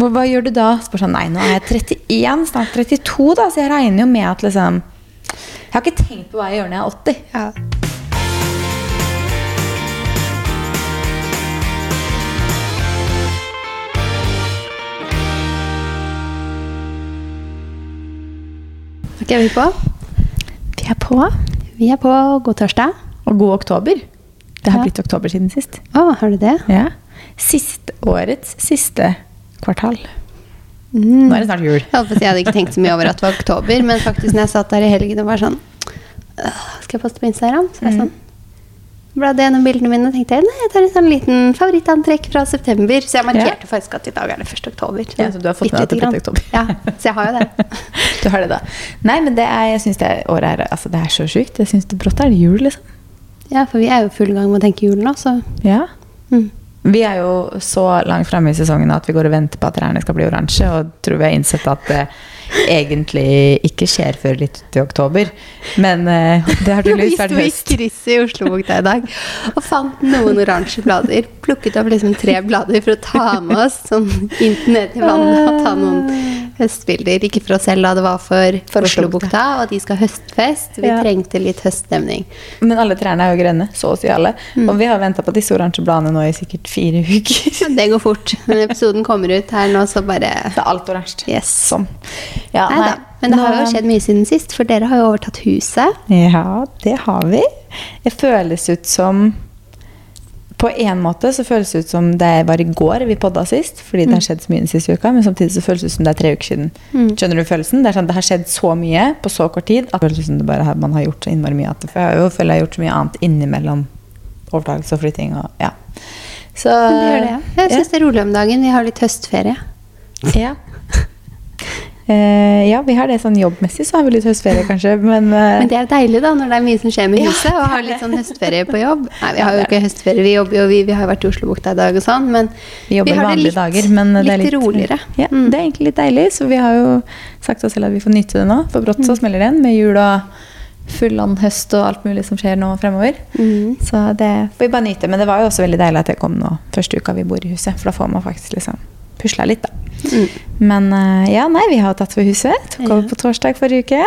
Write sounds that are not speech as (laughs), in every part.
Hva, gjør du da? Spør sånn, nei, nå er jeg 31, snart 32, da, så jeg regner jo med at liksom Jeg har ikke tenkt på hva jeg gjør når jeg er 80. Ja. Ok, er vi på? Vi er på. Vi er på. God torsdag. Og god oktober. Det har Ja. blitt oktober siden sist. Å, har du det? Ja. Sist årets siste kvartal. Mm. Nå er det snart jul. Jeg jeg hadde ikke tenkt så mye over at det var oktober, men faktisk når jeg satt der i helgen og var sånn Skal jeg poste på Instagram? Så var jeg sånn Bladde gjennom bildene mine og tenkte jeg, nei, jeg tar en sånn liten favorittantrekk fra september. Så jeg markerte faktisk at i dag er det 1. oktober. Ja, så du har fått med det er 1. oktober. Ja, så jeg har jo det. (laughs) Du har det, da. Nei, men det er, jeg syns det året er Altså, det er så sjukt. Jeg syns det brått er det jul, liksom. Ja, for vi er jo i full gang med å tenke jul nå, så Ja. mm. Vi er jo så langt framme i sesongen at vi går og venter på at trærne skal bli oransje, og tror vi har innsett at det egentlig ikke skjer før litt ut i oktober. Men uh, det har Vi tydeligvis sto vært høst. krysset i Oslobukta i dag og fant noen oransje blader. Plukket opp liksom tre blader for å ta med oss sånn inn ned til vannet og ta noen høstbilder. Ikke for oss selv, da det var for, for Oslobukta, og de skal høstfest. Vi Ja. trengte litt høststemning. Men alle trærne er jo grønne, så å si alle. Og vi har venta på disse oransje bladene nå i sikkert fire uker. (laughs) Det går fort. Når episoden kommer ut her nå, så bare Det er alt oransje. Yes. Sånn. Ja, Nei da. Men det har jo skjedd mye siden sist, for dere har jo overtatt huset. Ja, det har vi. Det føles ut som På en måte så føles det ut som det var i går vi podda sist, fordi det har skjedd så mye den siste uka, men samtidig så føles det ut som det er tre uker siden. Skjønner du følelsen? Det er sånn, det har skjedd så mye på så kort tid at det føles som det bare har, man har gjort så innmari mye. At, jeg har jo føler jeg har gjort så mye annet innimellom overtakelse og flytting og ja. Så det gjør det. Jeg syns det er rolig om dagen. Vi har litt høstferie. ja. Eh, ja, vi har det sånn jobbmessig, så har vi litt høstferie kanskje, men, eh, Men det er deilig da, når det er mye som skjer med Ja, huset, og har litt sånn høstferie på jobb. (laughs) Nei, vi har jo ikke høstferie, vi jobber jo, vi, vi har jo vært i Oslobukta i dag og sånn, men Vi har det vanlige litt- dager, men det er litt roligere. Ja, Mm. Det er egentlig litt deilig, så vi har jo sagt oss selv at vi får nyte det nå. For brått Mm. så smeller det igjen med jul og full høst og alt mulig som skjer nå fremover. Mm. Så det får vi bare nyte. Men det var jo også veldig deilig at jeg kom nå første uka vi bor i huset, for da får man faktisk liksom pusla litt, da. Mm. Men eh, ja, nei, vi har tatt for huset. Tok Ja. over på torsdag forrige uke.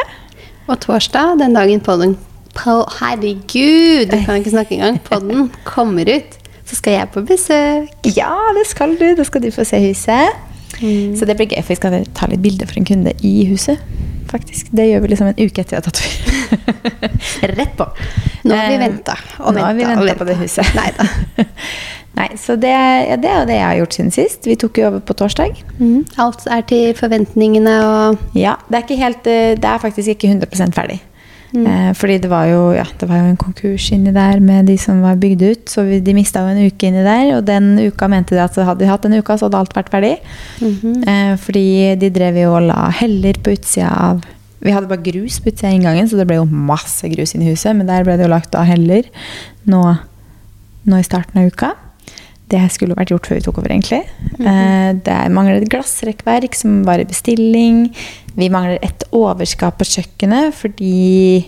Og torsdag, den dagen podden på, Herregud, du kan ikke snakke engang. Podden kommer ut. Så skal jeg på besøk. Ja, det skal du. Da skal du få se huset. Mm. Så det blir gøy, for vi skal ta litt bilder for en kunde i huset. Faktisk. Det gjør vi liksom en uke etter jeg har tatt. (laughs) Rett på. Nå har vi Eh, venta og venta på det huset. Neida. (laughs) Nei, så det, ja, det er det jeg har gjort siden sist. Vi tok jo over på torsdag. Mm. Alt er til forventningene og Ja, det er, helt, eh, det er faktisk ikke 100 ferdig. Eh, fordi det var, jo, ja, det var jo en konkurs inni der med de som var bygd ut. Så vi, de mista jo en uke inni der, og den uka mente de at hadde de hatt en uke, så hadde alt vært ferdig. Mhm. eh, fordi de drev jo og la heller på utsida av Vi hadde bare grus på utsida av inngangen, så det ble jo masse grus inni huset. Men der ble det jo lagt av heller nå, nå i starten av uka. Det skulle vært gjort før vi tok over, egentlig. Eh, Det mangler et glassrekkverk som var i bestilling. Vi mangler et overskap på kjøkkenet fordi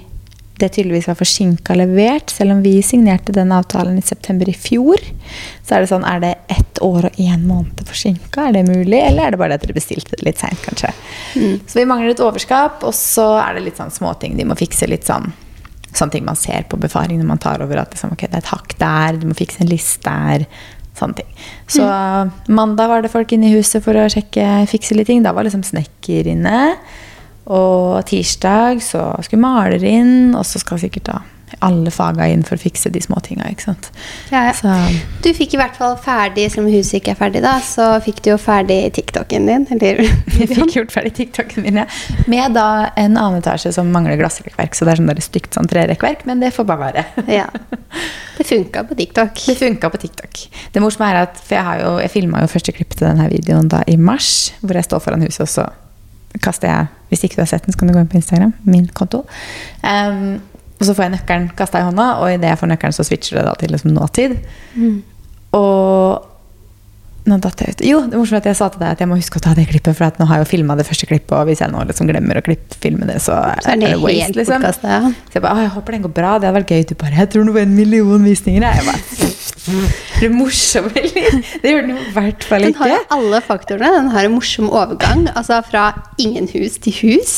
det tydeligvis var forsinka levert. Selv om vi signerte den avtalen i september i fjor, så er det sånn Er det ett år og én måned forsinka? Er det mulig? Eller er det bare at dere bestilte det litt seint, kanskje? Så vi mangler et overskap, og så er det litt sånn småting de må fikse. litt sånn Sånne ting man ser på befaring når man tar over. At liksom, okay, det er et hakk der, du må fikse en liste der. Sånne ting. Så mandag var det folk inne i huset for å sjekke, fikse litt ting. Da var liksom snekker inne. Og tirsdag så skulle maler inn, og så skal sikkert da alle faga inn for å fikse de småtinga. ikke sant? Ja, ja. Du fikk i hvert fall ferdig, selv om huset ikke er ferdig, da, så fikk du jo ferdig TikToken din. Eller? (laughs) jeg fikk gjort ferdig TikToken min, ja. Med da en annen etasje som mangler glassrekkverk. Så det er sånn der stygt sånn trerekkverk, men det får bare være. (laughs) Ja. Det funka på TikTok. Det funka på TikTok. Det morsomme er at, for Jeg, har jo, jeg filma jo første klipp til denne videoen da i mars, hvor jeg står foran huset, og så kaster jeg Hvis ikke du har sett den, så kan du gå inn på Instagram. Min konto. Em, og så får jeg nøkkelen kasta i hånda, og idet jeg får nøkkelen, så switcher det da til liksom nåtid. Og nå datt jeg ut. Jo, det er morsomt at jeg sa til deg at jeg må huske å ta det klippet, for nå har jeg jo filma det første klippet, og hvis jeg nå liksom glemmer å klippe, filme det, så er, Så er det det waste, liksom. Ja. Så jeg bare, «Å, jeg håper den går bra. Det hadde vært gøy. Du bare, jeg tror det var en million visninger. Jeg bare, Er det morsomme eller? Det gjør den i hvert fall ikke. Den har jo alle faktorene. Den har en morsom overgang, altså fra ingen hus til hus.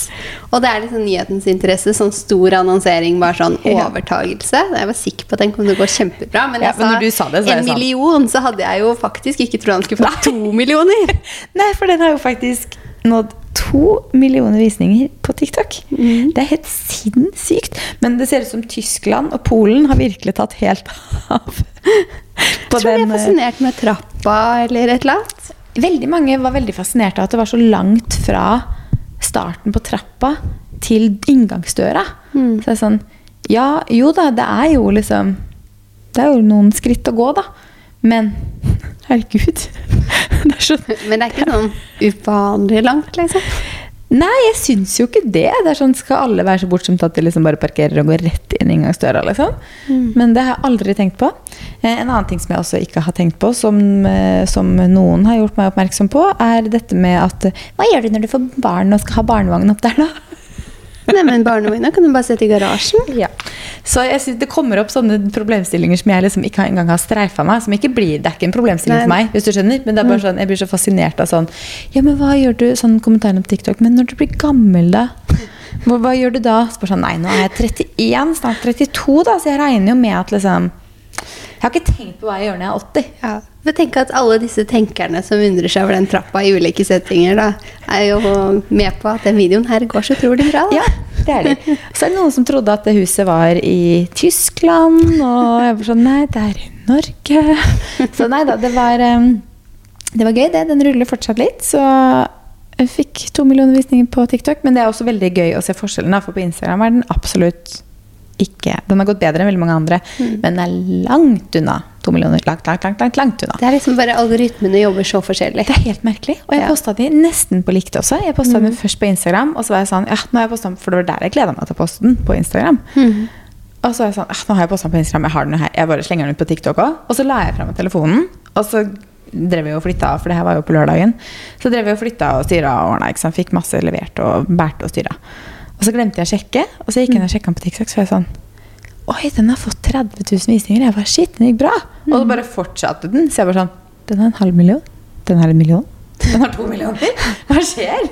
Og det er liksom nyhetens interesse, sånn stor annonsering, bare sånn overtagelse. Jeg var sikker på at den kom til å gå kjempebra, men Ja, men sa når du sa det, så en sånn- million, så hadde jeg jo faktisk ikke trodd han skulle få to millioner. (laughs) Nei, for den har jo faktisk nådd to millioner visninger på TikTok. Det er helt sinnssykt. Men det ser ut som Tyskland og Polen har virkelig tatt helt av. Jeg tror de er fascinert med trappa eller et eller annet. Veldig mange var veldig fascinert av at det var så langt fra starten på trappa til inngangsdøra. Så det er sånn Ja, jo da, det er jo liksom Det er jo noen skritt å gå, da. Men herregud. (laughs) Det er så Men det er ikke sånn uvanlig langt, liksom. Nei, jeg syns jo ikke det. Det er sånn, Skal alle være så bortskjemt at de liksom bare parkerer og går rett inn inngangsdøra? liksom? Men det har jeg aldri tenkt på. Eh, En annen ting som jeg også ikke har tenkt på, som, eh, som noen har gjort meg oppmerksom på, er dette med at eh, Hva gjør du når du får barn og skal ha barnevogn opp der, da? Nei, men barnevogna kan du bare sette i garasjen. Ja. Så jeg synes det kommer opp sånne problemstillinger som jeg liksom ikke engang har streifa meg. Som ikke blir, Det er ikke en problemstilling for meg, hvis du skjønner. Men det er bare sånn, jeg blir så fascinert av sånn Ja, men hva gjør du Sånn kommentaren på TikTok. Men når du blir gammel, da? Hva, hva gjør du da? Spør sånn, Nei, nå er jeg 31, snart 32, da, så jeg regner jo med at liksom Jeg har ikke tenkt på hva jeg gjør når jeg er 80. Ja. Men tenk at alle disse tenkerne som undrer seg over den trappa i ulike settinger, da, er jo med på at den videoen her går så utrolig bra. Da. Ja, det er de. Så er det noen som trodde at det huset var i Tyskland, og jeg var sånn Nei, det er i Norge. Så nei da, det var, det var gøy, det. Den ruller fortsatt litt. Så jeg fikk to millioner visninger på TikTok. Men det er også veldig gøy å se forskjellen, for på Instagram er den absolutt ikke Den har gått bedre enn veldig mange andre, men den er langt unna to millioner. Langt, langt, langt, langt, langt unna. Det er liksom bare algoritmene jobber så forskjellig. Det er helt merkelig. Og jeg Ja. posta de nesten på likt også. Jeg posta den først på Instagram, og så var jeg sånn ja, nå har jeg postet, den, For det var der jeg gleda meg til å poste den, på Instagram. Og så var jeg sånn ja, nå har jeg postet den på Instagram, jeg har den her. Jeg bare slenger den ut på TikTok òg. Og så la jeg frem telefonen, og så drev vi og flytta, for det her var jo på lørdagen. Så drev vi og flytta og styra og ordna. Fikk masse levert og bært og styra. Og så glemte jeg å sjekke, og så gikk jeg inn og sjekka den på TikTok, så var jeg sånn Oi, den har fått 30 000 visninger. Jeg bare, shit, den gikk bra. Og så bare fortsatte den. Så jeg bare sånn Den har en halv million. Den har en million. (laughs) Den har to millioner. (laughs) Hva skjer?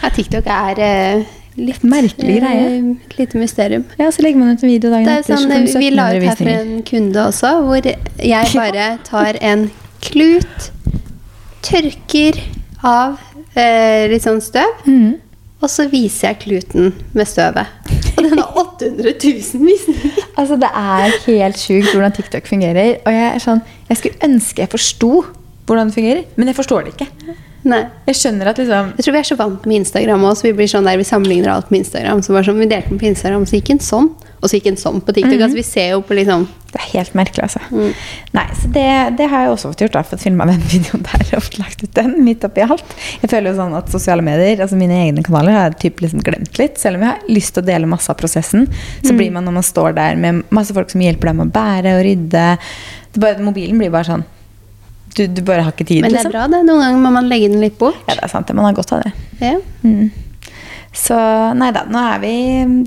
Ja, TikTok er eh, litt Merkelig greie. eh, lite mysterium. Ja, så legger man ut en video dagen er etter, så sånn, vi la ut her for en kunde også, hvor jeg (laughs) bare tar en klut, tørker av eh, litt sånn støv, Mhm. Og så viser jeg kluten med støvet. Og den har 800 000 visninger. (laughs) Altså, det er helt sjukt hvordan TikTok fungerer. Og jeg er sånn Jeg skulle ønske jeg forsto hvordan det fungerer, men jeg forstår det ikke. Nei. Jeg skjønner at liksom Jeg tror vi er så vant med Instagram også, vi blir sånn der vi sammenligner alt med Instagram. Så bare sånn, vi delte den på Instagram, så gikk den sånn, og så gikk den sånn på TikTok. Altså vi ser jo på liksom Det er helt merkelig, altså. Nei, så det, det har jeg også fått gjort. da, Fått filma den (laughs) videoen der og fått lagt ut den midt oppi alt. Jeg føler jo sånn at sosiale medier, altså mine egne kanaler, har jeg typ liksom glemt litt. Selv om jeg har lyst til å dele masse av prosessen, så blir man når man står der med masse folk som hjelper deg med å bære og rydde det bare, Mobilen blir bare sånn du, du bare har ikke tid, Men det er liksom. bra, det. Noen ganger må man legge den litt bort. Ja, det er sant. Man har godt av det. Ja. Mm. Så nei da, nå er vi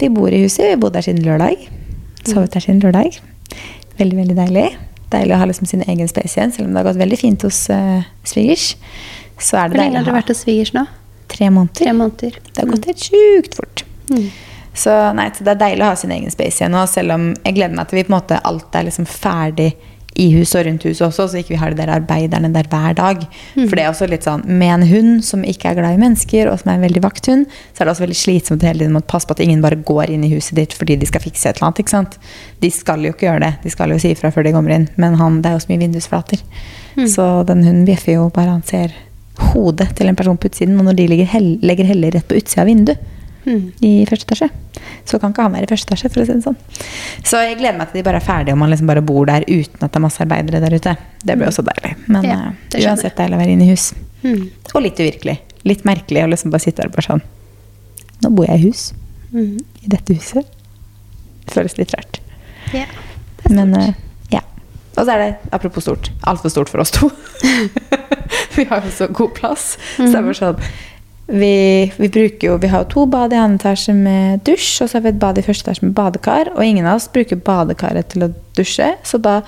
Vi bor i huset. Vi har bodd der siden lørdag. Sovet der siden lørdag. Veldig, veldig deilig. Deilig å ha liksom sin egen space igjen, selv om det har gått veldig fint hos uh, svigers. Så er det Hvor lenge har du vært hos svigers nå? tre måneder. Tre måneder. Det har gått helt sjukt fort. Mm. Så, nei, så det er deilig å ha sin egen space igjen nå, selv om jeg gleder meg til vi på en måte alt er liksom ferdig i huset og rundt huset også, så ikke vi har de der arbeiderne der hver dag. Mm. For det er også litt sånn, med en hund som ikke er glad i mennesker, og som er en veldig vakthund, så er det også veldig slitsomt hele tiden å passe på at ingen bare går inn i huset ditt fordi de skal fikse et eller annet. ikke sant? De skal jo ikke gjøre det, de skal jo si ifra før de kommer inn, men han, det er jo så mye vindusflater. Mm. Så den hunden bjeffer jo bare han ser hodet til en person på utsiden, og når de legger, hell, legger heller rett på utsida av vinduet, Mm. i første etasje. Så kan ikke han være i første etasje, for å si det sånn. Så jeg gleder meg til de bare er ferdige, og man liksom bare bor der uten at det er masse arbeidere der ute. Det blir også deilig. Men Ja, eh, det skjønner uansett deilig å være inne i hus. Mm. Og litt uvirkelig. Litt merkelig å liksom bare sitte der bare sånn Nå bor jeg i hus. Mm. I dette huset. Det føles litt rart. Ja. Det er stort. Men, ja. Og så er det, apropos stort, altfor stort for oss to. (laughs) vi har jo så god plass. Så det er bare sånn vi, vi bruker jo, vi har jo to bad i annen etasje med dusj, og så har vi et bad i første etasje med badekar. Og ingen av oss bruker badekaret til å dusje, så da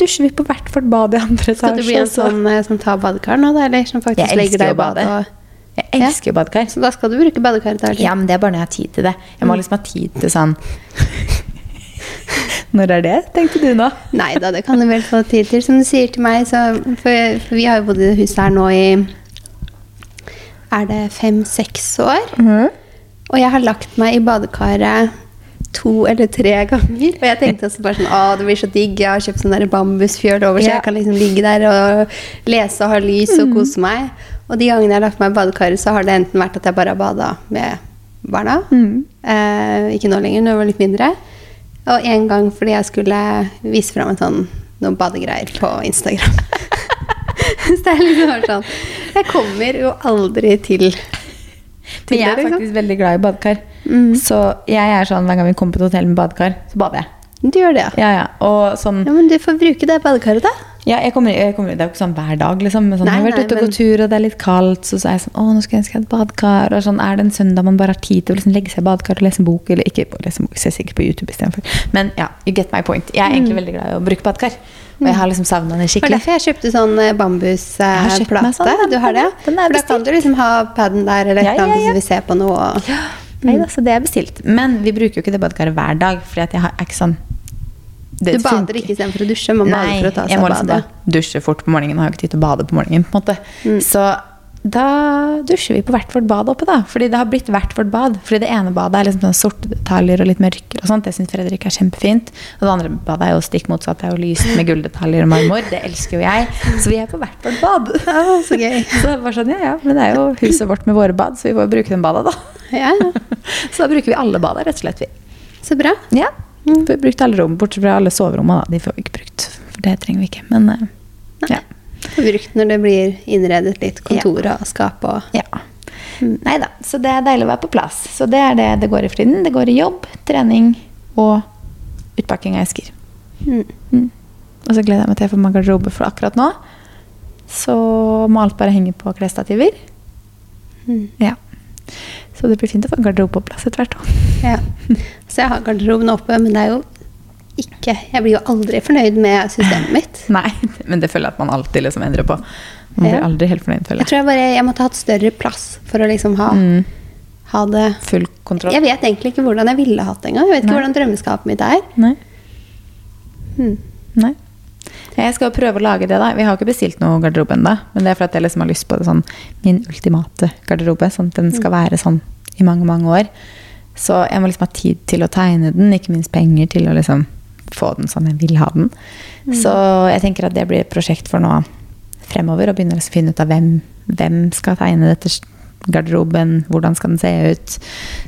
dusjer vi på hvert vårt bad i andre etasje. Skal du bli en så- sånn eh, som tar badekar nå, da? Eller som faktisk legger deg i badet? Og... Jeg elsker jo badekar. Så da skal du bruke badekaret til Ja, men det er bare når jeg har tid til det. Jeg må liksom ha tid til sånn (laughs) Når er det, tenkte du nå? Nei da, det kan du vel få tid til. Som du sier til meg, så For, for vi har jo bodd i huset her nå i Er det fem-seks år? Og jeg har lagt meg i badekaret to eller tre ganger. Og jeg tenkte også bare sånn Å, det blir så digg. Jeg har kjøpt sånn bambusfjøl over, så Ja. jeg kan liksom ligge der og lese og ha lys og kose meg. Og de gangene jeg har lagt meg i badekaret, så har det enten vært at jeg bare har bada med barna. Eh, ikke nå lenger, når jeg var litt mindre. Og en gang fordi jeg skulle vise fram sånn, noen badegreier på Instagram. (laughs) så det er liksom sånn Jeg kommer jo aldri til, Men jeg er liksom. faktisk veldig glad i badekar. Mm. Så jeg er sånn hver gang vi kommer på et hotell med badekar, så bader jeg. Du gjør det, ja. Ja, ja. Og sånn Ja, Men du får bruke det badekaret, da. Ja, jeg kommer, jeg kommer, det er jo ikke sånn hver dag, liksom. Sånn, Nei, jeg har vært ute og men- gått tur, og det er litt kaldt, så, så er jeg sånn Å, nå skulle jeg ønske jeg hadde badekar. Og sånn, er det en søndag man bare har tid til å liksom legge seg i badekar og lese en bok? Eller ikke lese en bok, se sikkert på YouTube istedenfor. Men ja, you get my point. Jeg er egentlig veldig glad i å bruke badekar. Og jeg har liksom savna det Det var skikkelig. derfor jeg kjøpte sånn eh, bambusplate. sånn, ja. du har det? Den er For da kan du liksom ha paden der, eller et Ja, eller annet ja, ja. vil se på noe. Og... Nei altså, så det er bestilt. Men vi bruker jo ikke det badekaret hver dag, fordi at jeg har, ikke sånn Du det bader funker. ikke istedenfor å dusje, man bader Nei, for å ta jeg seg må av liksom bade. dusje fort på morgenen. Har jo ikke tid til å bade på morgenen. på en måte. Mm. Så da dusjer vi på hvert vårt bad oppe, da. Fordi det har blitt hvert vårt bad. Fordi det ene badet er liksom sånne sorte detaljer og litt mørkere og sånt. Det syns Fredrik er kjempefint. Og det andre badet er jo stikk motsatt. Det er jo lyst med gulldetaljer og marmor. Det elsker jo jeg. Så vi er på hvert vårt bad. (laughs) Ja, så gøy. (laughs) Så det bare sånn, ja, ja, men det er jo huset vårt med våre bad, så vi får bruke den bada, da. Ja, ja. (laughs) Så da bruker vi alle bada, rett og slett. vi. Så bra. Ja. Vi har brukt alle rom, bortsett fra alle soverommene. Da. De får vi ikke brukt, for det trenger vi ikke. Men eh, brukt når det blir innredet litt kontor og skap og ja. Nei da. Så det er deilig å være på plass. Så det er det det går i for tiden. Det går i jobb, trening og utpakking av esker. mm. Mm. Og så gleder jeg meg til jeg får meg garderobe, for akkurat nå så må alt bare henge på klesstativer. Mm. Ja. Så det blir fint å få garderobe på plass etter hvert. Ja. (laughs) Så jeg har garderoben oppe, men det er jo ikke Jeg blir jo aldri fornøyd med systemet mitt. (laughs) Nei, men det føler jeg at man alltid liksom endrer på. Man blir Ja. aldri helt fornøyd, føler Jeg tror jeg bare jeg måtte hatt større plass for å liksom ha, Mm. ha det Full kontroll. Jeg vet egentlig ikke hvordan jeg ville hatt det engang. Jeg vet ikke Nei. hvordan drømmeskapet mitt er. Nei. Hmm. Nei. Jeg skal prøve å lage det, da. Vi har ikke bestilt noe garderobe ennå. Men det er fordi jeg liksom har lyst på det sånn min ultimate garderobe. Sånn at den skal være sånn i mange, mange år. Så jeg må liksom ha tid til å tegne den, ikke minst penger til å liksom få den sånn jeg vil ha den. Så jeg tenker at det blir et prosjekt for nå fremover. Og begynner å finne ut av hvem, hvem skal tegne dette garderoben, hvordan skal den se ut.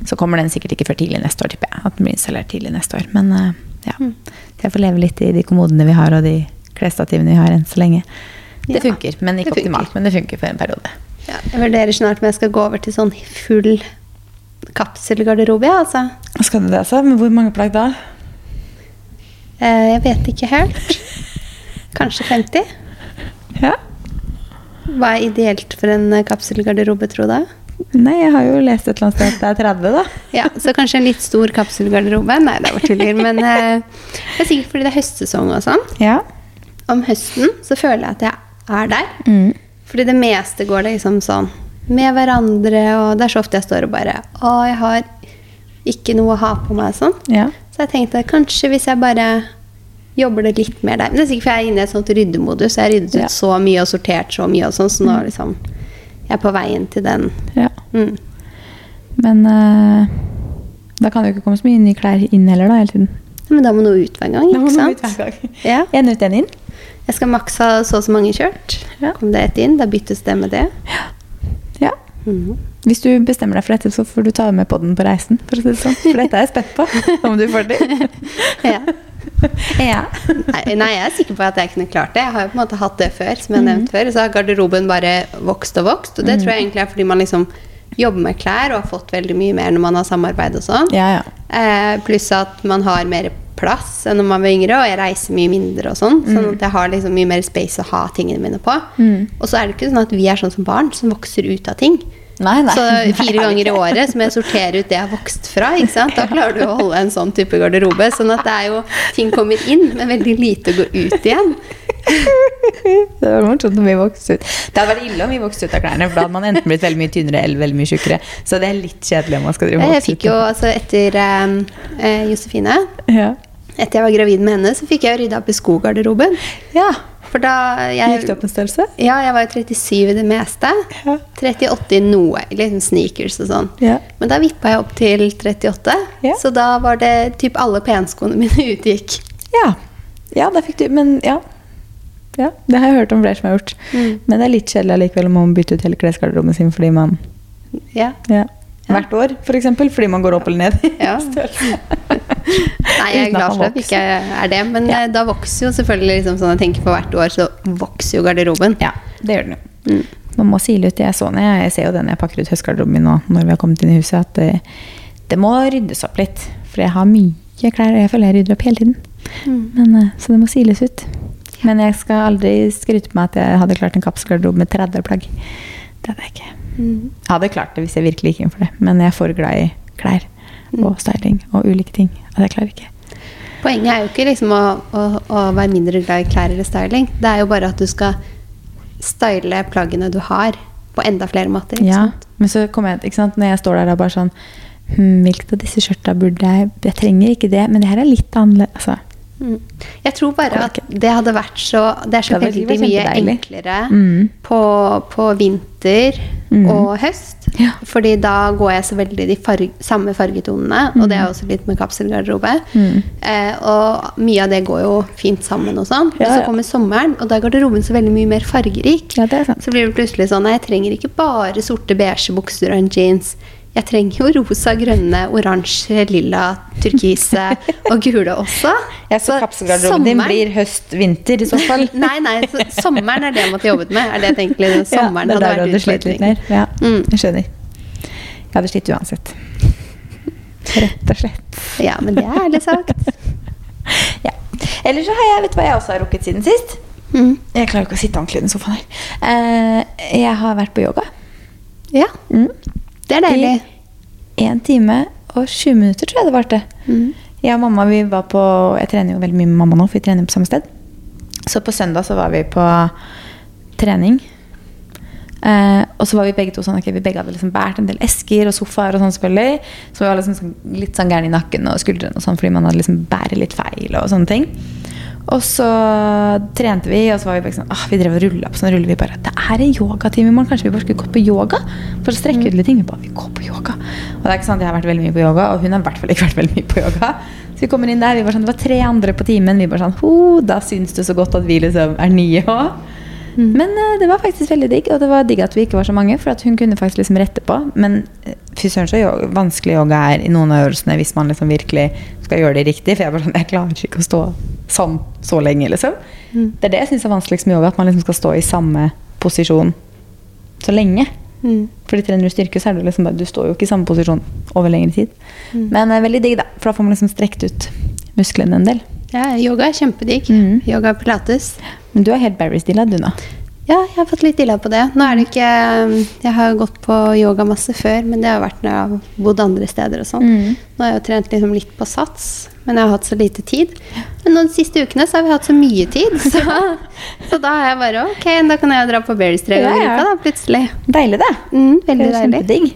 Så kommer den sikkert ikke før tidlig neste år, tipper jeg. At den blir installert tidlig neste år. Men eh, ja. Jeg får leve litt i de kommodene vi har, og de klesstativene vi har enn så lenge. Det funker, men ikke optimalt. Men det funker for en periode. Ja, jeg vurderer snart om jeg skal gå over til sånn full kapselgarderobe. ja, Altså. Skal du det, altså? Men hvor mange plagg da? Eh, jeg vet ikke helt. (laughs) Kanskje 50? Ja. Hva er ideelt for en eh, kapselgarderobe, tror du? Nei, jeg har jo lest et eller annet sted at det er 30, da. (laughs) Ja, Så kanskje en litt stor kapselgarderobe? Nei, det var tuller. Men eh, det er sikkert fordi det er høstsesong og sånn. Ja. Om høsten så føler jeg at jeg er der. Mm. Fordi det meste går liksom sånn med hverandre, og det er så ofte jeg står og bare Å, jeg har ikke noe å ha på meg og sånn. ja. Så jeg tenkte kanskje hvis jeg bare jobber det litt mer der Men det er sikkert for jeg er inne i et sånt ryddemodus. Jeg har ryddet ut Ja. så mye og sortert så mye og sånn, så nå liksom jeg er på veien til den. ja. Mm. Men uh, da kan det jo ikke komme så mye nye klær inn heller, da, hele tiden. Men da må noe ut hver gang, ikke ut sant? hver gang. Ja. En ut, en inn. Jeg skal maks ha så og så mange kjørt. Ja. Kom det ett inn, da byttes det med det. Ja. Mhm. Hvis du bestemmer deg for dette, så får du ta med podden på reisen. For det sånn. For dette er jeg spent på, (laughs) om du får til. Ja. Ja. Nei, nei, jeg er sikker på at jeg kunne klart det. Jeg har jo på en måte hatt det før. som jeg Mhm. nevnte før. Så har garderoben bare vokst og vokst. Og det tror jeg egentlig er fordi man liksom jobber med klær og har fått veldig mye mer når man har samarbeid og sånn. Ja, ja. Eh, pluss at man har mer plass enn når man var yngre, og jeg reiser mye mindre og sånn. Sånn at jeg har liksom mye mer space å ha tingene mine på. Mm. Og så er det ikke sånn at vi er sånn som barn som vokser ut av ting. Nei, nei. Så fire ganger i året som jeg sorterer ut det jeg har vokst fra. ikke sant? Da klarer du å holde en sånn type garderobe. Sånn at det er jo ting kommer inn, men veldig lite går ut igjen. (laughs) Det var morsomt om vi vokste ut. Det hadde vært ille om vi vokste ut av klærne, for da hadde man enten blitt veldig mye tynnere eller veldig mye tjukkere. Så det er litt kjedelig om man skal drive og Jeg fikk jo altså etter eh, eh, Josefine Ja. Etter jeg var gravid med henne, så fikk jeg rydda opp i skogarderoben. ja. For da jeg, Gikk det opp en størrelse? Ja, jeg var jo 37 i det meste. Ja. 38 i noe. Liksom sneakers og sånn. Ja. Men da vippa jeg opp til 38. Ja. Så da var det typ alle penskoene (laughs) mine utgikk. Ja. ja, da fikk du Men ja. ja. Det har jeg hørt om flere som har gjort. Mm. Men det er litt kjedelig allikevel om man bytter bytte ut hele klesgarderoben sin fordi man Ja. ja. Hvert år, f.eks. Fordi man går opp eller ned. Ja. (laughs) Nei, jeg er glad for at det ikke er det. Men Ja. eh, da vokser jo selvfølgelig liksom sånn jeg tenker på hvert år, så vokser jo garderoben. Ja, det gjør den jo. Mm. Man må sile ut det jeg så ned. Jeg ser jo den jeg pakker ut høstgarderoben min nå, når vi har kommet inn i huset, at det, det må ryddes opp litt. For jeg har mye klær, og jeg føler jeg rydder opp hele tiden. Mm. Men, eh, så det må siles ut. Men jeg skal aldri skryte på meg at jeg hadde klart en kapselgarderobe med 30 plagg. Det hadde jeg ikke. Mm. Jeg hadde klart det hvis jeg virkelig gikk inn for det, men jeg er for glad i klær og styling og ulike ting. At jeg klarer ikke. Poenget er jo ikke liksom å, å, å være mindre glad i klær eller styling. Det er jo bare at du skal style plaggene du har, på enda flere måter. Ja, sant? men så kommer jeg, ikke sant, når jeg står der og bare sånn hm, Hvilket av disse skjørta burde jeg Jeg trenger ikke det, men det her er litt annerledes. Altså. Mm. Jeg tror bare at det hadde vært så Det er så Det veldig mye enklere Mm. på, på vinter Mm. og høst. Ja. Fordi da går jeg så veldig de farg, samme fargetonene, og det er også litt med kapselgarderobe. Mm. Eh, og mye av det går jo fint sammen og sånn. Ja, og så kommer sommeren, og da er garderoben så veldig mye mer fargerik. Ja, det sant. Så blir det plutselig sånn jeg trenger ikke bare sorte, beige bukser og en jeans. Jeg trenger jo rosa, grønne, oransje, lilla, turkise og gule også. Ja, så kapselgarderoben din blir høst-vinter i så fall. (laughs) Nei, nei, så sommeren er det jeg måtte jobbet med. Er det jeg tenker Sommeren ja, det er der du sliter litt mer. Ja, Mm. jeg skjønner. Jeg hadde slitt uansett. Rett og slett. Ja, men det er ærlig sagt. (laughs) Ja. Ellers så har jeg, vet du hva jeg også har rukket siden sist? Mm. Jeg klarer ikke å sitte ordentlig i den sofaen her. Uh, jeg har vært på yoga. Ja, Mm. Det er deilig. I en time og 20 minutter, tror jeg det varte. Mm. Jeg og mamma vi var på Jeg trener jo veldig mye med mamma nå, for vi trener på samme sted. Så på søndag så var vi på trening. Eh, og så var vi begge to sånn okay, vi begge hadde liksom båret en del esker og sofaer. og sånn selvfølgelig Så vi var liksom sånn, litt sånn gærne i nakken og skuldrene og sånn fordi man hadde liksom bæret litt feil. Og sånne ting Og så trente vi, og så var vi bare sånn ah, Vi drev og rulla på sånn ruller vi bare Det er en yogatime i morgen, kanskje vi bare skulle gått på yoga? For å strekke ut litt ting. Vi bare, vi går på yoga Og det er ikke sant, jeg har vært veldig mye på yoga, og hun har i hvert fall ikke vært veldig mye på yoga. Så vi kommer inn der, vi var sånn, det var tre andre på timen. Vi bare sånn, ho, da syns du så godt at vi liksom er nye òg. Men eh, det var faktisk veldig digg, og det var digg at vi ikke var så mange, for at hun kunne faktisk liksom rette på. Men eh, fy søren så vanskelig yoga er i noen av øvelsene hvis man liksom virkelig skal gjøre det riktig. For jeg, bare sånn, jeg klarer ikke å stå sånn så lenge, liksom. Mm. Det er det jeg syns er vanskeligst med yoga, at man liksom skal stå i samme posisjon så lenge. Mm. Fordi trener du styrke, så er du liksom bare, du står jo ikke i samme posisjon over lengre tid. Mm. Men eh, veldig digg, da. For da får man liksom strekt ut musklene en del. Ja, yoga er kjempedigg. Mm. Yoga og pilates. Men du er helt Barry-stilla, du nå. Ja, jeg har fått litt illa på det. Nå er det ikke Jeg har gått på yoga masse før, men det har vært når jeg har bodd andre steder og sånn. Mm. Nå har jeg jo trent liksom litt på sats, men jeg har hatt så lite tid. Men nå de siste ukene så har vi hatt så mye tid, (laughs) så, så da har jeg bare Ok, da kan jeg dra på Berries tre ganger i uka, da, plutselig. Deilig, det. Mm, Det veldig er deilig. kjempedigg.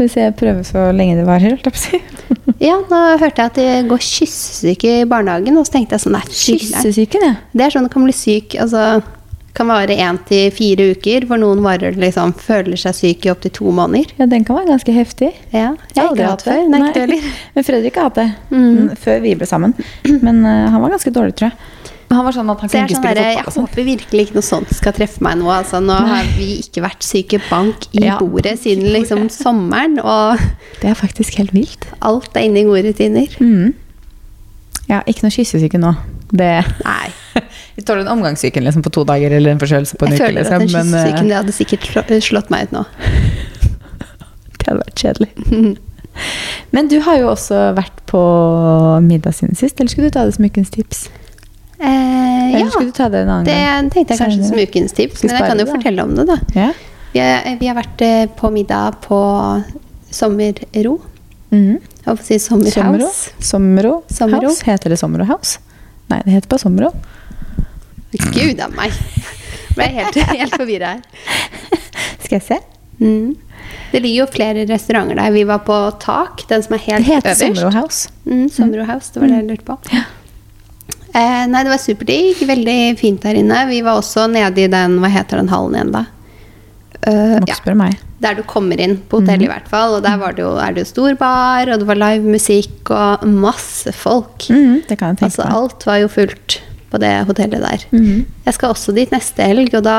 Skal vi se, prøve så lenge det varer, holdt jeg på å si. (laughs) Ja, nå hørte jeg at det går kyssesyke i barnehagen, og så tenkte jeg sånn Nei. Kyssesyken, ja. Det er sånn du kan bli syk altså kan vare én til fire uker, hvor noen varer liksom føler seg syk i opptil to måneder. Ja, den kan være ganske heftig. Ja, jeg har aldri hatt før. Nei. (laughs) Men Fredrik har hatt det. Mm. Mm, Før vi ble sammen. Men uh, han var ganske dårlig, tror jeg. Han var sånn at han Så kunne jeg, ikke sånn spille der, jeg sånn. håper virkelig ikke noe sånt skal treffe meg nå. Altså, nå har vi ikke vært syke bank i Ja, bordet siden liksom (laughs) sommeren, og Det er faktisk helt vilt. alt er inne i gode rutiner. Mm. Ja, ikke noe kyssesyke nå. Det Nei. (laughs) Vi tåler en omgangssyken liksom, på to dager eller en forkjølelse på en Jeg uke. føler Liksom. at den men, eh, kyssesyken hadde sikkert slått meg ut nå. (laughs) det hadde vært kjedelig. Men du har jo også vært på middag siden sist. Eller skulle du ta det som ukens tips? Eh, ja, skulle du ta det en annen det gang? tenkte jeg kanskje som ukens tips, men jeg kan jo det, fortelle om det, da. Ja. Vi, er, vi har vært eh, på middag på Sommerro. Mhm. Jeg holdt på å si. Sommerhouse. Sommero. House. Heter det Sommerro House? Nei, det heter bare Sommerro. Gud a meg. Ble helt, helt forvirra her. (laughs) Skal jeg se? Mm. Det ligger jo flere restauranter der. Vi var på Tak, den som er Det helt heter øverst. Sommero House. Mm, Sommerro House, det var det jeg lurte på. Eh, nei, det var superdigg. Veldig fint der inne. Vi var også nede i den Hva heter den hallen igjen, da? Uh, ja, der du kommer inn på hotellet, i hvert fall. Og der var det jo, er det jo stor bar, og det var live musikk og masse folk. Mm, det kan jeg tenke Altså, alt var jo fullt på det hotellet der. Mm. Jeg skal også dit neste helg, og da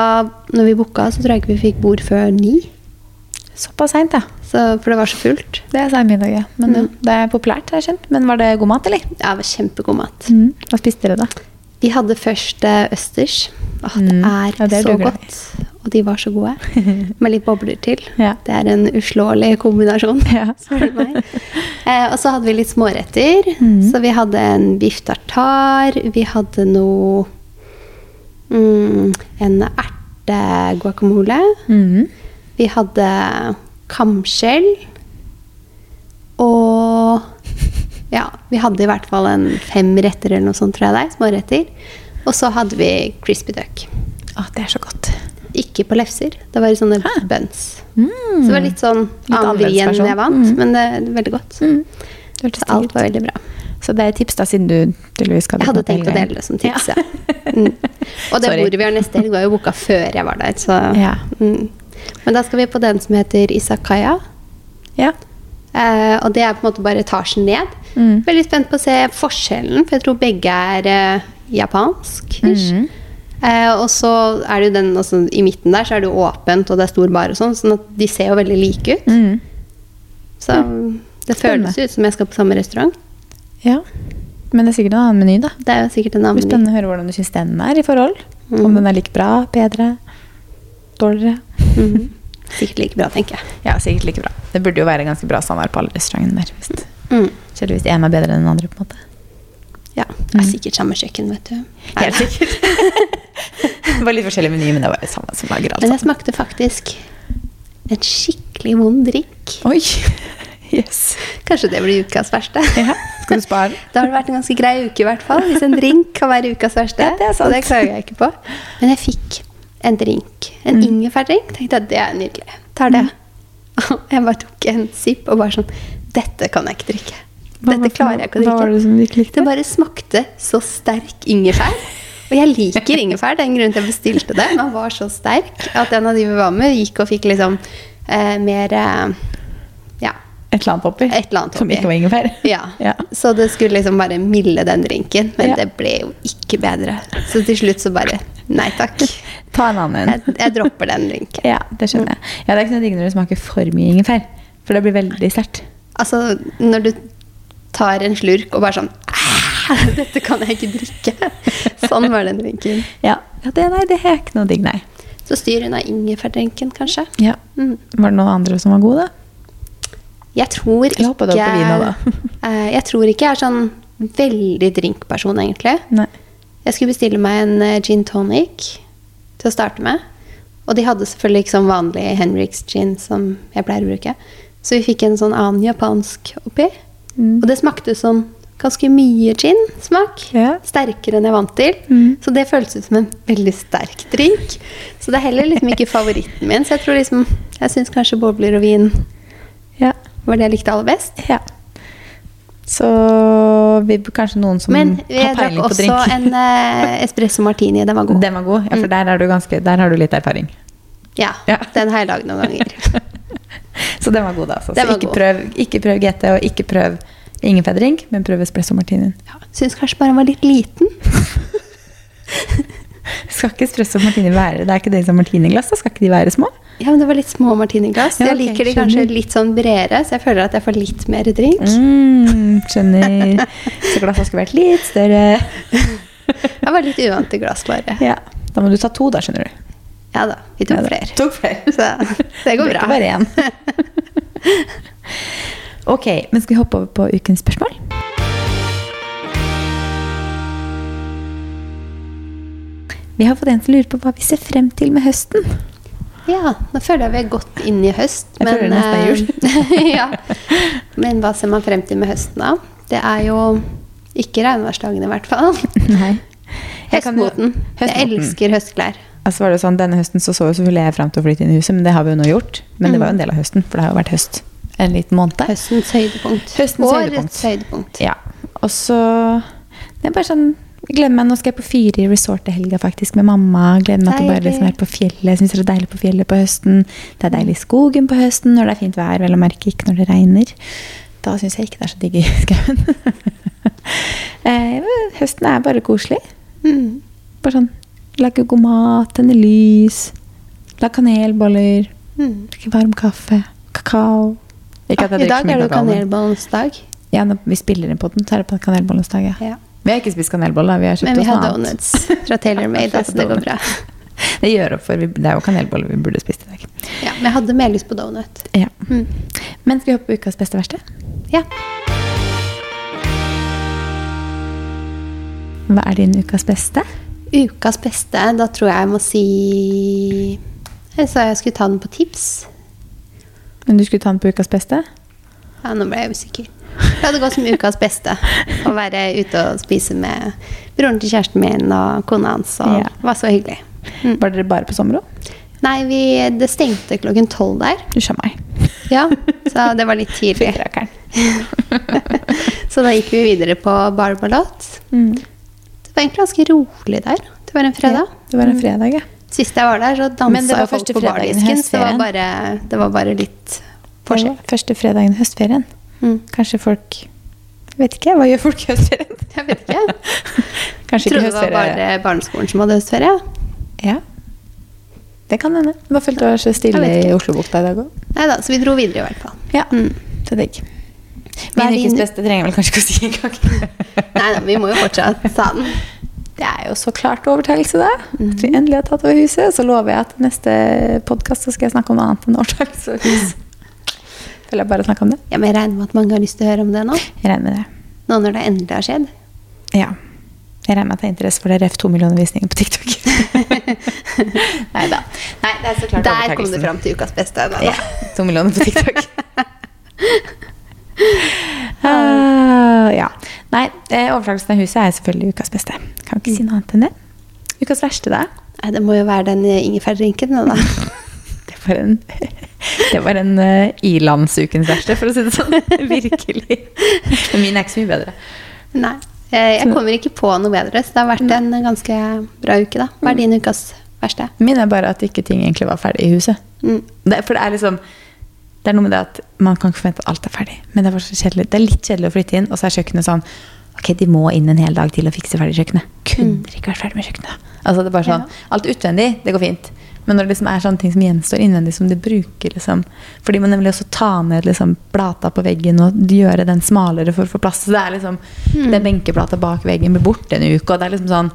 når vi booka, så tror jeg ikke vi fikk bord før ni. Såpass seint, ja. Så, for det var så fullt. Det er sein middag, ja. Men Mm. det er populært, har jeg skjønt. Men var det god mat, eller? Ja, det var kjempegod mat. Mm. Hva spiste dere, da? Vi hadde først eh, østers. Åh, det Mm. er Ja, det er så godt. Og de var så gode. (laughs) Med litt bobler til. Ja. Det er en uslåelig kombinasjon. (laughs) Ja. Eh, og så hadde vi litt småretter. Mm. Så vi hadde en biff tartar. Vi hadde noe mm, En erteguacamole. Mhm. Vi hadde kamskjell. Og ja, vi hadde i hvert fall en fem retter eller noe sånt, tror jeg det er. Småretter. Og så hadde vi crispy duck. Å, det er så godt. Ikke på lefser. Det var i sånne Hæ. buns. Mm. Så det var litt sånn annen vri enn jeg vant, Mm. men det er veldig godt. Mm. Så alt var veldig bra. Så det er et tips, da, siden du tydeligvis skal Jeg hadde tenkt å dele det som tips, ja. Mm. Og det (laughs) bordet vi har neste helg, var jo boka før jeg var der, så Ja. Mm. Men da skal vi på den som heter Isakaya. Ja. Eh, og det er på en måte bare etasjen ned. Mm. Veldig spent på å se forskjellen, for jeg tror begge er eh, japansk. Mm. Eh, og så er det jo den altså, I midten der så er det jo åpent, og det er stor bar og sånn, sånn at de ser jo veldig like ut. Mm. Så det Spennende. føles ut som jeg skal på samme restaurant. ja. Men det er sikkert en annen meny, da. Det er jo sikkert en annen spennende å høre hvordan du syns den er i forhold. Mm. Om den er like bra, bedre, dårligere. Mhm. Sikkert like bra, tenker jeg. Ja, sikkert like bra. Det burde jo være ganske bra samvær på alle restaurantene der. Hvis, Mm. selv hvis en er bedre enn den andre, på en måte. Ja, det er sikkert samme kjøkken, vet du. Mm. Helt sikkert. (laughs) det var litt forskjellig meny, men det var det samme som lager alt Men jeg smakte faktisk en skikkelig vond drikk. Oi! (laughs) Yes. Kanskje det blir ukas verste. (laughs) Ja. Skal du spare? Det har vært en ganske grei uke, i hvert fall. Hvis en drink kan være ukas verste. Ja, det er sant. Og det klager jeg ikke på. Men jeg fikk en drink. En Mm. ingefærdrink. Tenkte jeg det er nydelig. Tar det. Og (laughs) jeg bare tok en sipp og bare sånn Dette kan jeg ikke drikke. Hva Dette klarer jeg ikke å Hva var drikke. det som du ikke likte? Det bare smakte så sterk ingefær. Og jeg liker ingefær, det er en grunn til jeg bestilte det. Men den var så sterk at en av de vi var med, gikk og fikk liksom eh, mer eh. Et eller annet oppi? Et eller annet Som ikke var ingefær? Ja. Ja. Så det skulle liksom bare milde den drinken, men Ja. det ble jo ikke bedre. Så til slutt så bare Nei takk. Ta en annen Jeg, jeg dropper den drinken. Ja, det skjønner jeg. Ja, det er ikke noe digg når det smaker for mye ingefær. For det blir veldig sterkt. Altså, når du tar en slurk og bare sånn «Ah, Dette kan jeg ikke drikke. (laughs) Sånn var den drinken. Ja, ja det, nei, det er ikke noe digg, nei. Så styr unna ingefærdrinken, kanskje. Ja. Mm. Var det noen andre som var gode, da? Jeg tror ikke Jeg det var på vin også, Eh, Jeg tror ikke jeg er sånn veldig drinkperson, egentlig. Nei. Jeg skulle bestille meg en eh, gin tonic til å starte med. Og de hadde selvfølgelig ikke sånn vanlig Henriks gin som jeg pleier å bruke. Så vi fikk en sånn annen japansk oppi. Mm. Og det smakte som ganske mye gin-smak. Ja. Sterkere enn jeg vant til. Mm. Så det føltes ut som en veldig sterk drink. Så det er heller liksom (laughs) ikke favoritten min. Så jeg tror liksom Jeg syns kanskje bobler og vin. Var det jeg likte aller best. ja. Så vi, kanskje noen som Men har jeg drakk også en eh, espresso martini. Den var god. Den var god. Ja, for der, er du ganske, der har du litt erfaring. Ja, Ja. Den har jeg lagd noen ganger. (laughs) Så den var god. Altså. Den Så ikke god. prøv, ikke prøv GT, og ikke prøv ingefærdrink, men prøv espresso martinien. Ja, Syns kanskje bare den var litt liten. (laughs) Skal ikke espresso martini være Det er ikke det som martiniglass, da? Skal ikke de være små? Ja, men Det var litt små martiniglass. Ja, jeg liker de kanskje litt sånn bredere, så jeg føler at jeg får litt mer drink. Mm, skjønner. Så glasset skulle vært litt større. Jeg var litt uvant til glass, bare. Ja. Da må du ta to, da, skjønner du. Ja da, vi tok Ja, flere. Tok flere. Så det går bra. ikke bare én. (laughs) ok, men skal vi hoppe over på ukens spørsmål? Vi har fått en som lurer på hva vi ser frem til med høsten. Ja, nå føler jeg vi er godt inn i høst. Jeg føler det nesten er jul. eh, (laughs) ja. Men hva ser man frem til med høsten, da? Det er jo ikke regnværsdagene, i hvert fall. Nei. Jo- Høstmoten. Jeg elsker høstklær. Altså var det sånn, Denne høsten så, så jo selvfølgelig jeg frem til å flytte inn i huset, men det har vi jo nå gjort. Men det var jo en del av høsten, for det har jo vært høst en liten måned. Høstens høydepunkt. Høstens Årets høydepunkt. høydepunkt. Ja. Og så Det er bare sånn gleder meg, Nå skal jeg på fire i resort i helga faktisk med mamma. Gleder meg til å bare Deilig. liksom være på fjellet. Syns det er deilig på fjellet på høsten. Det er deilig i skogen på høsten når det er fint vær, vel å merke ikke når det regner. Da syns jeg ikke det er så digg i (laughs) skauen. eh, høsten er bare koselig. Mm. Bare sånn Lage god mat, tenne lys, lage kanelboller, Mm. varm kaffe, kakao. Ikke at jeg Ah, I dag er det jo kanelbollens dag. Ja, når vi spiller inn på den, så er det på kanelbollens dag. Ja. Ja. Vi har ikke spist kanelboller. Vi har kjøpt Men vi har donuts fra Taylor (laughs) Made, altså det går bra. Det gjør opp for vi, Det er jo kanelboller vi burde spist i dag. Ja, men jeg hadde mer lyst på donut. Ja. Mm. Men skal vi hoppe på ukas beste verste? Ja. Hva er din ukas beste? Ukas beste, da tror jeg jeg må si Jeg sa jeg skulle ta den på tips. Men du skulle ta den på ukas beste? Ja, nå ble jeg usikker. Det hadde gått som ukas beste å være ute og spise med broren til kjæresten min og kona hans. Og Ja. det var så hyggelig. Mm. Var dere bare på Sommero? Nei, vi, det stengte klokken tolv der. Du skjønner meg. Ja, så det var litt (laughs) tidlig. (laughs) Så da gikk vi videre på Barbalot. Mm. Det var egentlig ganske rolig der. Det var en fredag. Ja, det var en fredag, ja. Sist jeg var der, så dansa var folk på bardisken. Så det var, bare, det var bare litt Det var første fredagen i høstferien. Mm. Kanskje folk jeg Vet ikke. Hva gjør folk i høstferien? (laughs) Jeg vet ikke. (laughs) Kanskje ikke høstferie. trodde det var bare barneskolen som hadde høstferie. Ja. Det kan hende. Hva følte du var så stille i. Oslobukta i dag òg? Nei da, så vi dro videre i hvert fall. Ja. Mm. Digg. Hva er Min ukes beste trenger vel kanskje ikke å si engang. (laughs) Nei da, vi må jo fortsatt ta den. Det er jo så klart overtakelse, det. Mhm. At vi endelig har tatt over huset. Så lover jeg at neste podkast skal jeg snakke om noe annet enn overtakelse. Føler jeg bare snakke om det. Ja, men jeg regner med at mange har lyst til å høre om det nå. Jeg regner med det. Nå når det endelig har skjedd. Ja. Jeg regner med at det er interesse for det. Ref 2 millioner visninger på TikTok. (laughs) Nei da. Nei, det er så klart Der kom det fram til ukas beste. Da. Ja, 2 millioner på TikTok. uh, (laughs) ja. Nei, eh, overtakelsen av huset er selvfølgelig ukas beste. Kan ikke si noe annet enn det. Ukas verste, da? Nei, det må jo være den eh, ingefærdrinken da. (laughs) Var en, (laughs) det var en uh, ilandsukens verste, for å si det sånn. (laughs) Virkelig. Men min er ikke så mye bedre. Nei. Jeg, kommer ikke på noe bedre, så det har vært en ganske bra uke, da. Hva er din ukas verste? Min er bare at ikke ting egentlig var ferdig i huset. Mm. Det, for det er liksom Det er noe med det at man kan ikke forvente at alt er ferdig. Men det det er litt kjedelig å flytte inn, og så er kjøkkenet sånn Ok, de må inn en hel dag til å fikse ferdig kjøkkenet. Kunne Mm. ikke vært ferdig med kjøkkenet? Altså det er bare sånn, Ja. Alt utvendig, det går fint. Men når det liksom er sånne ting som gjenstår innvendig, som du bruker liksom Fordi man nemlig også ta ned liksom plata på veggen og gjøre den smalere for å få plass. Så det er liksom Mm. Den benkeplata bak veggen blir borte en uke, og det er liksom sånn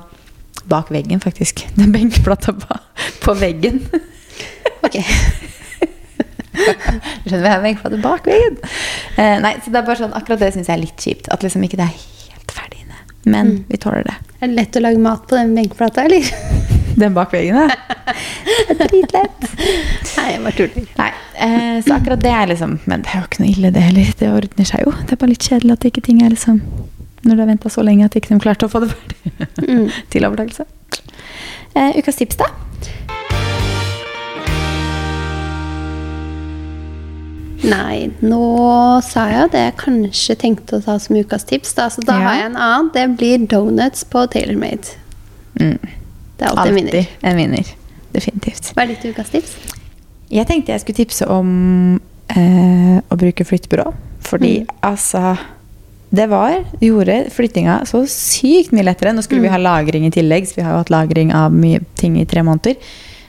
Bak veggen, faktisk. (laughs) Den benkeplata på veggen. (laughs) Ok. (laughs) Skjønner, vi har benkeplate bak veggen. Eh, nei, så det er bare sånn, akkurat det syns jeg er litt kjipt. At liksom ikke det er helt ferdig inne. Men Mm. vi tåler det. Er det lett å lage mat på den benkeplata, eller? Den bak veggen, ja. Dritlett. Nei, jeg bare tuller. Nei, eh, så akkurat det er liksom Men det er jo ikke noe ille, det heller. Det ordner seg jo. Det er bare litt kjedelig at ikke ting er liksom Når du har venta så lenge at ikke de klarte å få det ferdig Mm. (laughs) til overtakelse. Eh, ukas tips, da? Nei, nå sa jeg det jeg kanskje tenkte å ta som ukas tips. Da, så da Ja. har jeg en annen. Det blir donuts på TaylorMade. Mm. Det er alltid en vinner. Alltid en vinner. Definitivt. Hva er ditt ukas tips? Jeg tenkte jeg skulle tipse om eh, å bruke flyttebyrå. Fordi Mm. altså Det var, gjorde flyttinga så sykt mye lettere. Nå skulle vi Mm. ha lagring i tillegg, så vi har jo hatt lagring av mye ting i tre måneder.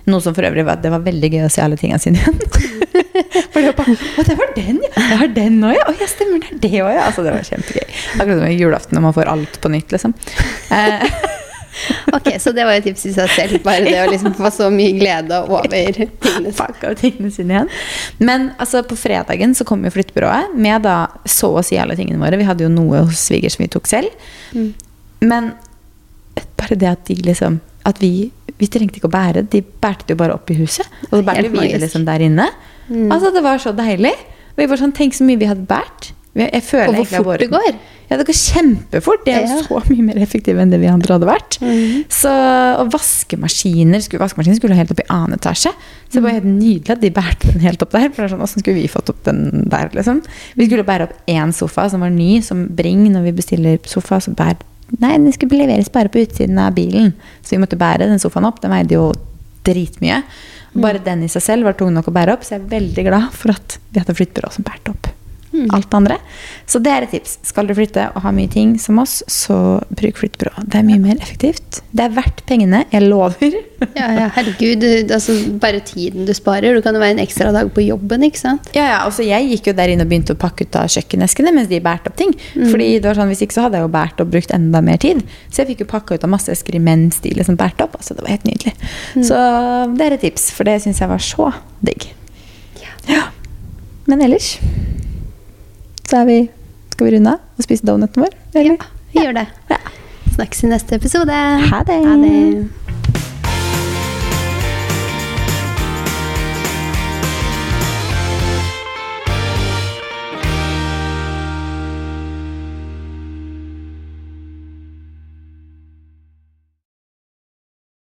Noe som for øvrig var, det var veldig gøy å se alle tingene sine igjen. (laughs) For det var bare Å, det var den, ja! Jeg har den òg, ja! Å jeg stemmer, det er det òg, ja! Altså, det var kjempegøy. Akkurat som julaften når man får alt på nytt, liksom. Eh, (laughs) Ok, Så det var jo tips i seg selv. Bare det å liksom få så mye glede over tingene. opp tingene sine igjen. Men altså, på fredagen så kom jo flyttebyrået med da så å si alle tingene våre. Vi hadde jo noe hos svigers som vi tok selv. Mm. Men bare det at de liksom At vi Vi trengte ikke å bære det. De bærte det jo bare opp i huset. Og så bærte vi det liksom der inne. Altså, det var så deilig. Og vi var sånn, Tenk så mye vi hadde båret. Jeg føler Og hvor fort det går. Ja, det går kjempefort. De er Ja. så mye mer effektive enn det vi andre hadde vært. Så, og vaskemaskiner skulle, vaskemaskiner skulle helt opp i annen etasje. Så det var helt nydelig at de bærte den helt opp der. For det er sånn, Hvordan skulle vi fått opp den der, liksom? Vi skulle bære opp én sofa som var ny, som Bring når vi bestiller sofa. så bær Nei, den skulle leveres bare på utsiden av bilen. Så vi måtte bære den sofaen opp. Den veide jo dritmye. Og bare den i seg selv var tung nok å bære opp, så jeg er veldig glad for at vi hadde flyttbyrå som bærte opp alt det andre. Så det er et tips. Skal du flytte og ha mye ting som oss, så bruk flyttebyrå. Det er mye mer effektivt. Det er verdt pengene, jeg lover. (laughs) Ja, ja, (laughs) herregud. Altså, bare tiden du sparer. Du kan jo være en ekstra dag på jobben, ikke sant? Ja, ja, altså Jeg gikk jo der inn og begynte å pakke ut av kjøkkeneskene mens de bærte opp ting. Fordi det var sånn, Hvis ikke så hadde jeg jo bært og brukt enda mer tid. Så jeg fikk jo pakka ut av masse esker mens de liksom bærte opp. Altså Det var helt nydelig. Så det er et tips, for det syns jeg var så digg. Ja. Men ellers så er vi Skal vi runde av og spise donuten vår? Eller? Vi gjør det. Ja. Snakkes i neste episode. Ha det. Ha det.